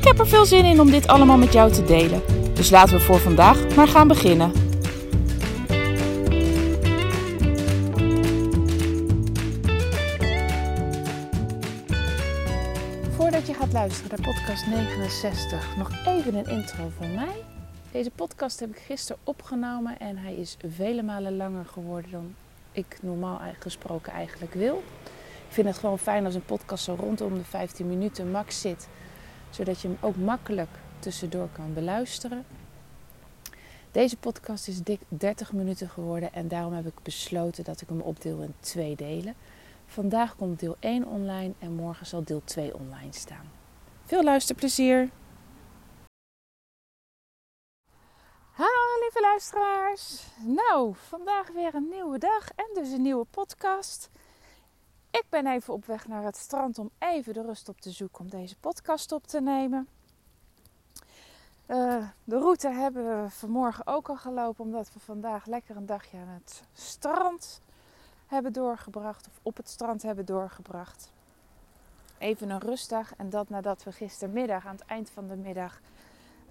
Ik heb er veel zin in om dit allemaal met jou te delen. Dus laten we voor vandaag maar gaan beginnen. Voordat je gaat luisteren naar podcast 69, nog even een intro van mij. Deze podcast heb ik gisteren opgenomen en hij is vele malen langer geworden dan ik normaal gesproken eigenlijk wil. Ik vind het gewoon fijn als een podcast zo rondom de 15 minuten max zit, zodat je hem ook makkelijk tussendoor kan beluisteren. Deze podcast is dik 30 minuten geworden en daarom heb ik besloten dat ik hem opdeel in twee delen. Vandaag komt deel 1 online en morgen zal deel 2 online staan. Veel luisterplezier! Hallo lieve luisteraars. Nou, vandaag weer een nieuwe dag en dus een nieuwe podcast. Ik ben even op weg naar het strand om even de rust op te zoeken om deze podcast op te nemen. Uh, de route hebben we vanmorgen ook al gelopen omdat we vandaag lekker een dagje aan het strand hebben doorgebracht of op het strand hebben doorgebracht. Even een rustdag en dat nadat we gistermiddag aan het eind van de middag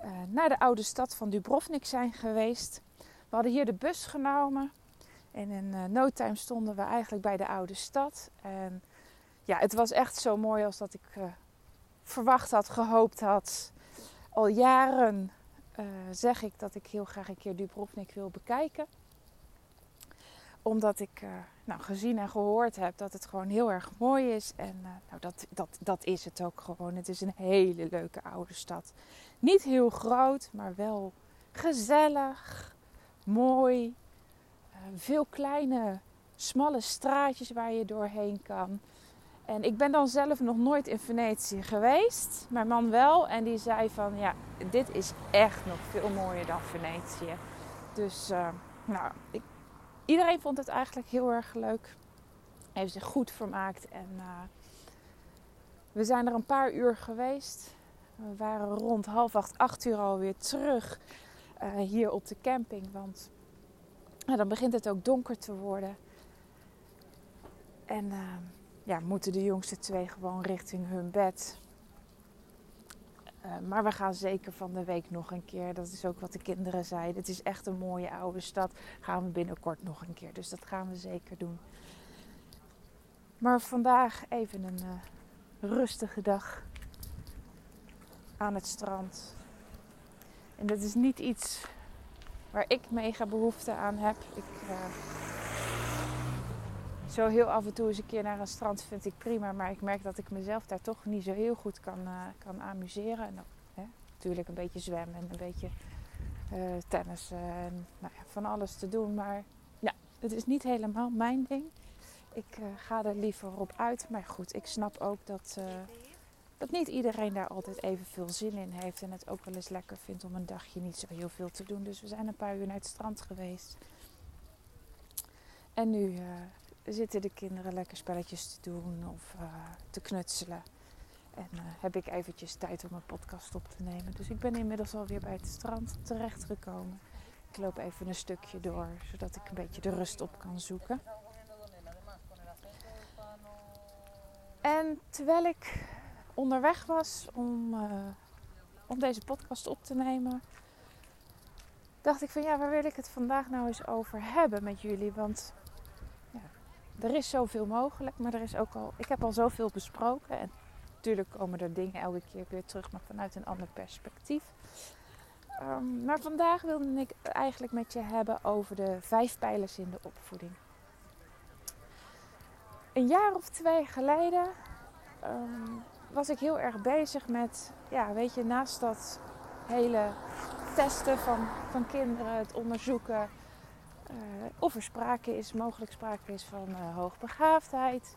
uh, naar de oude stad van Dubrovnik zijn geweest. We hadden hier de bus genomen. En in uh, no time stonden we eigenlijk bij de oude stad. En ja, het was echt zo mooi als dat ik uh, verwacht had, gehoopt had. Al jaren zeg ik dat ik heel graag een keer Dubrovnik wil bekijken. Omdat ik nou, gezien en gehoord heb dat het gewoon heel erg mooi is. En nou, dat, dat, dat is het ook gewoon. Het is een hele leuke oude stad. Niet heel groot, maar wel gezellig, mooi. Uh, veel kleine, smalle straatjes waar je doorheen kan. En ik ben dan zelf nog nooit in Venetië geweest. Mijn man wel. En die zei van ja, dit is echt nog veel mooier dan Venetië. Dus uh, nou, ik, iedereen vond het eigenlijk heel erg leuk. Heeft zich goed vermaakt. En uh, we zijn er een paar uur geweest. We waren rond half acht, acht uur alweer terug hier op de camping. Want nou, dan begint het ook donker te worden. En uh, ja, moeten de jongste twee gewoon richting hun bed. Uh, maar we gaan zeker van de week nog een keer. Dat is ook wat de kinderen zeiden. Het is echt een mooie oude stad. Gaan we binnenkort nog een keer. Dus dat gaan we zeker doen. Maar vandaag even een rustige dag aan het strand. En dat is niet iets waar ik mega behoefte aan heb. Ik, uh, zo heel af en toe eens een keer naar een strand vind ik prima. Maar ik merk dat ik mezelf daar toch niet zo heel goed kan, uh, kan amuseren. En, hè, natuurlijk een beetje zwemmen en een beetje uh, tennissen. En nou ja, van alles te doen. Maar ja, het is niet helemaal mijn ding. Ik ga er liever op uit. Maar goed, ik snap ook dat dat niet iedereen daar altijd even veel zin in heeft. En het ook wel eens lekker vindt om een dagje niet zo heel veel te doen. Dus we zijn een paar uur naar het strand geweest. En nu uh, zitten de kinderen lekker spelletjes te doen of uh, te knutselen. En uh, heb ik eventjes tijd om een podcast op te nemen. Dus ik ben inmiddels alweer bij het strand terechtgekomen. Ik loop even een stukje door, zodat ik een beetje de rust op kan zoeken. En terwijl ik onderweg was om, uh, om deze podcast op te nemen, dacht ik van ja, waar wil ik het vandaag nou eens over hebben met jullie? Want ja, er is zoveel mogelijk, maar er is ook al, ik heb al zoveel besproken. En natuurlijk komen er dingen elke keer weer terug, maar vanuit een ander perspectief. Um, maar vandaag wilde ik eigenlijk met je hebben over de vijf pijlers in de opvoeding. Een jaar of twee geleden um, was ik heel erg bezig met, ja, weet je, naast dat hele testen van, van kinderen, het onderzoeken uh, of er sprake is, mogelijk sprake is van uh, hoogbegaafdheid.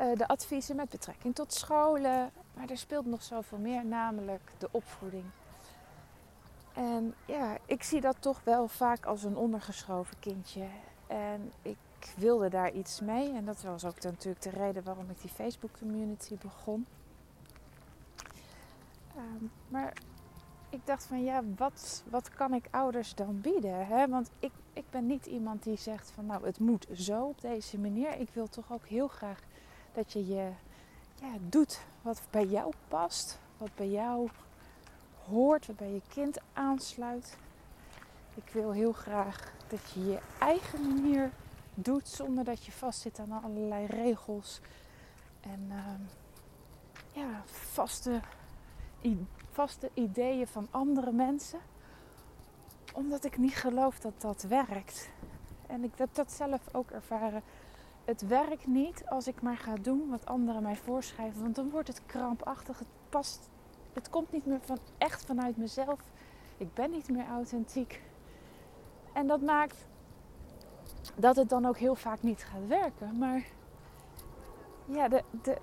Uh, de adviezen met betrekking tot scholen, maar er speelt nog zoveel meer, namelijk de opvoeding. En ja, ik zie dat toch wel vaak als een ondergeschoven kindje. En ik wilde daar iets mee. En dat was ook natuurlijk de reden waarom ik die Facebook community begon. Ehm, maar ik dacht van ja, wat, wat kan ik ouders dan bieden? Hè? Want ik, ik ben niet iemand die zegt van nou het moet zo op deze manier. Ik wil toch ook heel graag dat je je ja, doet wat bij jou past. Wat bij jou hoort, wat bij je kind aansluit. Ik wil heel graag dat je je eigen manier doet zonder dat je vastzit aan allerlei regels en uh, ja, vaste, vaste ideeën van andere mensen. Omdat ik niet geloof dat dat werkt. En ik heb dat zelf ook ervaren. Het werkt niet als ik maar ga doen wat anderen mij voorschrijven. Want dan wordt het krampachtig. Het past. Het komt niet meer van echt vanuit mezelf. Ik ben niet meer authentiek. En dat maakt dat het dan ook heel vaak niet gaat werken. Maar ja, de, de,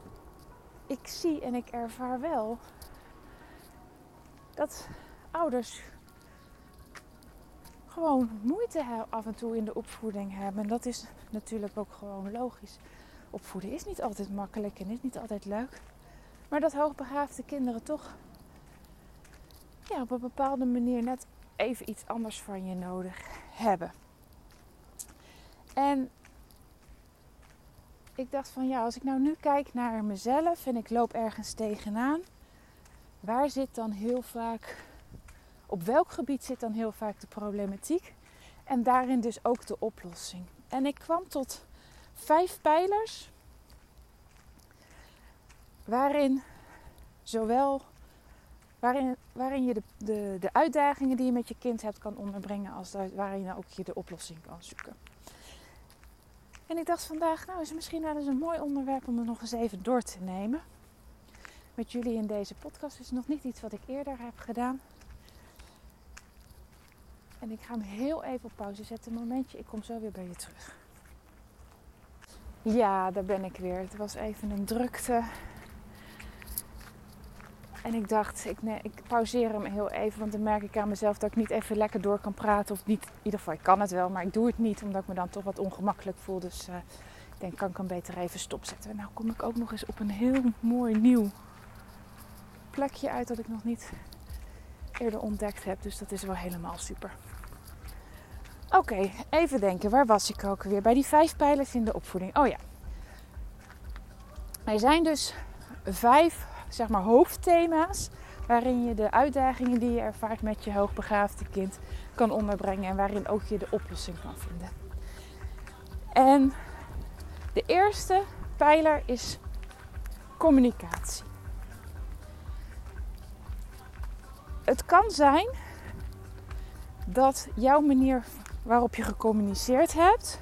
ik zie en ik ervaar wel dat ouders gewoon moeite af en toe in de opvoeding hebben. En dat is natuurlijk ook gewoon logisch. Opvoeden is niet altijd makkelijk en is niet altijd leuk. Maar dat hoogbegaafde kinderen toch ja, op een bepaalde manier net even iets anders van je nodig hebben. En ik dacht van ja, als ik nou nu kijk naar mezelf en ik loop ergens tegenaan, waar zit dan heel vaak, op welk gebied zit dan heel vaak de problematiek? En daarin dus ook de oplossing. En ik kwam tot vijf pijlers waarin zowel waarin, waarin je de, de, de uitdagingen die je met je kind hebt kan onderbrengen, als waarin je ook je de oplossing kan zoeken. En ik dacht vandaag, nou is het misschien wel eens een mooi onderwerp om er nog eens even door te nemen. Met jullie in deze podcast is nog niet iets wat ik eerder heb gedaan. En ik ga hem heel even op pauze zetten. Een momentje, ik kom zo weer bij je terug. Ja, daar ben ik weer. Het was even een drukte. En ik dacht, ik, nee, ik pauzeer hem heel even. Want dan merk ik aan mezelf dat ik niet even lekker door kan praten. Of niet, in ieder geval, ik kan het wel, maar ik doe het niet. Omdat ik me dan toch wat ongemakkelijk voel. Dus uh, ik denk, kan ik hem beter even stopzetten. En nou kom ik ook nog eens op een heel mooi nieuw plekje uit. Dat ik nog niet eerder ontdekt heb. Dus dat is wel helemaal super. Oké, even denken. Waar was ik ook weer? Bij die vijf pijlers in de opvoeding. Oh ja. Er zijn dus vijf zeg maar, hoofdthema's waarin je de uitdagingen die je ervaart met je hoogbegaafde kind kan onderbrengen en waarin ook je de oplossing kan vinden. En de eerste pijler is communicatie. Het kan zijn dat jouw manier waarop je gecommuniceerd hebt,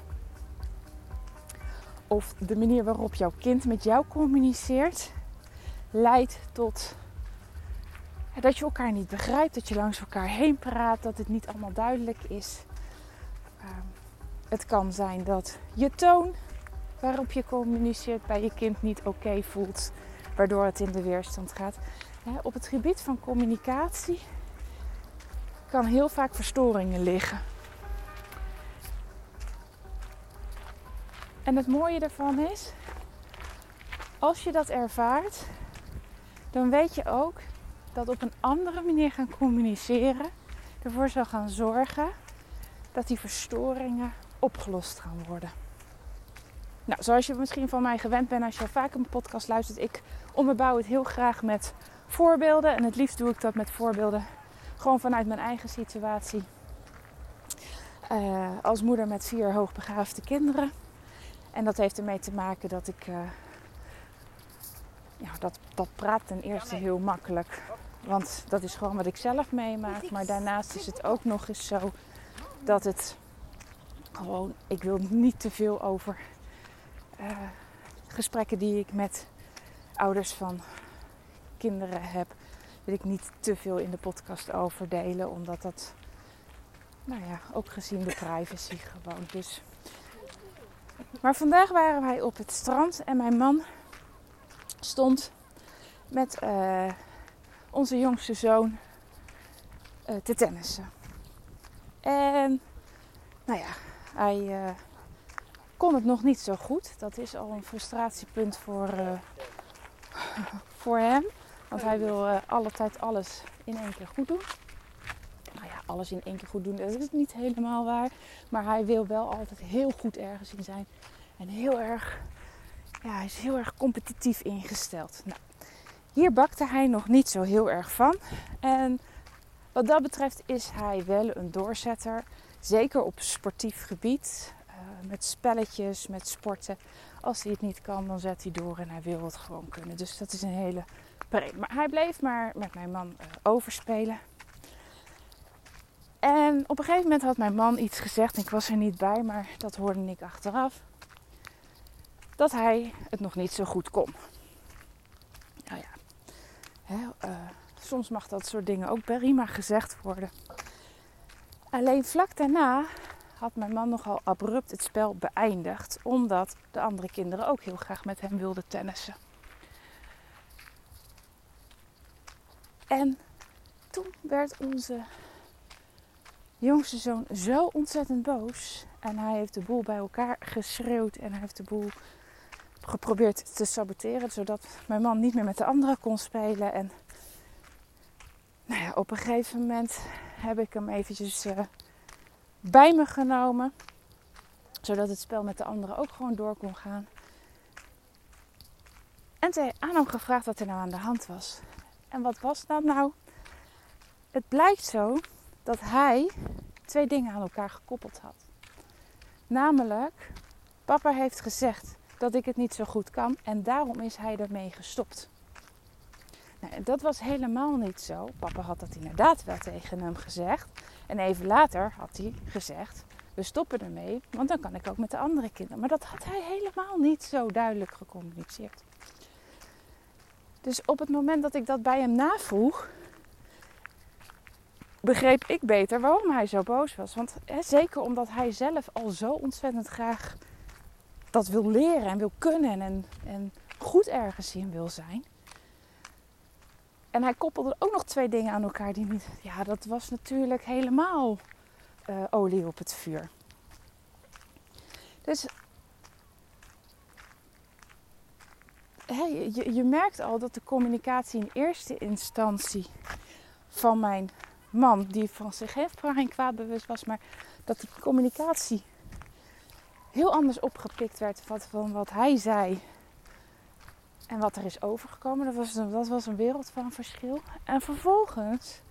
of de manier waarop jouw kind met jou communiceert, leidt tot dat je elkaar niet begrijpt, dat je langs elkaar heen praat, dat het niet allemaal duidelijk is. Ehm, het kan zijn dat je toon waarop je communiceert bij je kind niet oké voelt, waardoor het in de weerstand gaat. op het gebied van communicatie kan heel vaak verstoringen liggen. En het mooie daarvan is, als je dat ervaart, dan weet je ook dat op een andere manier gaan communiceren ervoor zal gaan zorgen dat die verstoringen opgelost gaan worden. Nou, zoals je misschien van mij gewend bent als je al vaak een podcast luistert, ik onderbouw het heel graag met voorbeelden. En het liefst doe ik dat met voorbeelden gewoon vanuit mijn eigen situatie. Uh, als moeder met vier hoogbegaafde kinderen. En dat heeft ermee te maken dat ik uh, ja, dat, dat praat ten eerste heel makkelijk. Want dat is gewoon wat ik zelf meemaak. Maar daarnaast is het ook nog eens zo dat het gewoon, ik wil niet te veel over uh, gesprekken die ik met ouders van kinderen heb, wil ik niet te veel in de podcast over delen. Omdat dat, nou ja, ook gezien de privacy gewoon. Dus. Maar vandaag waren wij op het strand en mijn man stond met uh, onze jongste zoon uh, te tennissen. En nou ja, hij uh, kon het nog niet zo goed. Dat is al een frustratiepunt voor, voor hem. Want hij wil alle tijd alles in één keer goed doen. Nou ja, alles in één keer goed doen, dat is niet helemaal waar. Maar hij wil wel altijd heel goed ergens in zijn. En heel erg, ja, hij is heel erg competitief ingesteld. Nou, hier bakte hij nog niet zo heel erg van. En wat dat betreft is hij wel een doorzetter. Zeker op sportief gebied. Uh, met spelletjes, met sporten. Als hij het niet kan, dan zet hij door en hij wil het gewoon kunnen. Dus dat is een hele maar hij bleef maar met mijn man uh, overspelen. En op een gegeven moment had mijn man iets gezegd. Ik was er niet bij, maar dat hoorde ik achteraf. Dat hij het nog niet zo goed kon. Nou ja, uh, soms mag dat soort dingen ook prima gezegd worden. Alleen vlak daarna had mijn man nogal abrupt het spel beëindigd. Omdat de andere kinderen ook heel graag met hem wilden tennissen. En toen werd onze jongste zoon zo ontzettend boos. En hij heeft de boel bij elkaar geschreeuwd en hij heeft de boel geprobeerd te saboteren. Zodat mijn man niet meer met de anderen kon spelen. En nou ja, op een gegeven moment heb ik hem eventjes uh, bij me genomen. Zodat het spel met de anderen ook gewoon door kon gaan. En toen aan hem gevraagd wat er nou aan de hand was. En wat was dat nou? Het blijkt zo dat hij twee dingen aan elkaar gekoppeld had. Namelijk, papa heeft gezegd dat ik het niet zo goed kan en daarom is hij ermee gestopt. Nou, dat was helemaal niet zo. Papa had dat inderdaad wel tegen hem gezegd. En even later had hij gezegd: We stoppen ermee, want dan kan ik ook met de andere kinderen. Maar dat had hij helemaal niet zo duidelijk gecommuniceerd. Dus op het moment dat ik dat bij hem navroeg, begreep ik beter waarom hij zo boos was. Want hè, zeker omdat hij zelf al zo ontzettend graag dat wil leren en wil kunnen en, en goed ergens in wil zijn. En hij koppelde ook nog twee dingen aan elkaar die niet. Ja, dat was natuurlijk helemaal uh, olie op het vuur. Dus je, je merkt al dat de communicatie in eerste instantie van mijn man, die van zich heeft geen kwaad bewust was, maar dat de communicatie heel anders opgepikt werd van wat hij zei en wat er is overgekomen. Dat was, een, dat was een wereld van verschil. En vervolgens,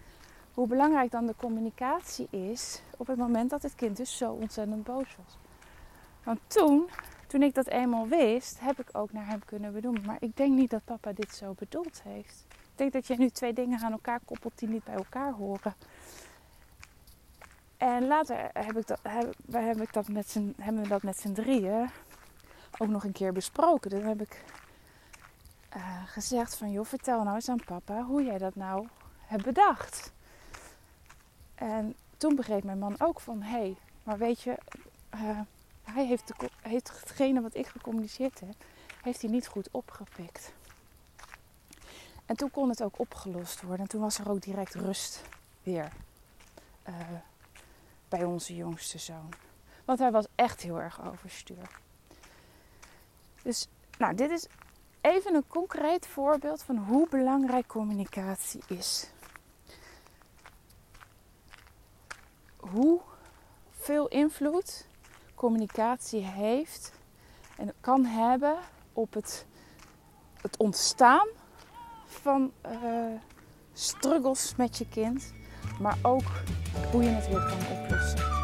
hoe belangrijk dan de communicatie is op het moment dat het kind dus zo ontzettend boos was. Want toen toen ik dat eenmaal wist, heb ik ook naar hem kunnen benoemen. Maar ik denk niet dat papa dit zo bedoeld heeft. Ik denk dat je nu twee dingen aan elkaar koppelt die niet bij elkaar horen. En later heb ik dat, heb, heb ik dat met z'n, hebben we dat met z'n drieën ook nog een keer besproken. Dan heb ik uh, gezegd van, joh, vertel nou eens aan papa hoe jij dat nou hebt bedacht. En toen begreep mijn man ook van, hé, hey, maar weet je, uh, hij heeft, heeft hetgene wat ik gecommuniceerd heb, heeft hij niet goed opgepikt. En toen kon het ook opgelost worden. En toen was er ook direct rust weer uh, bij onze jongste zoon. Want hij was echt heel erg overstuur. Dus, nou, dit is even een concreet voorbeeld van hoe belangrijk communicatie is. Hoe veel invloed communicatie heeft en kan hebben op het, het ontstaan van uh, struggles met je kind, maar ook hoe je het weer kan oplossen.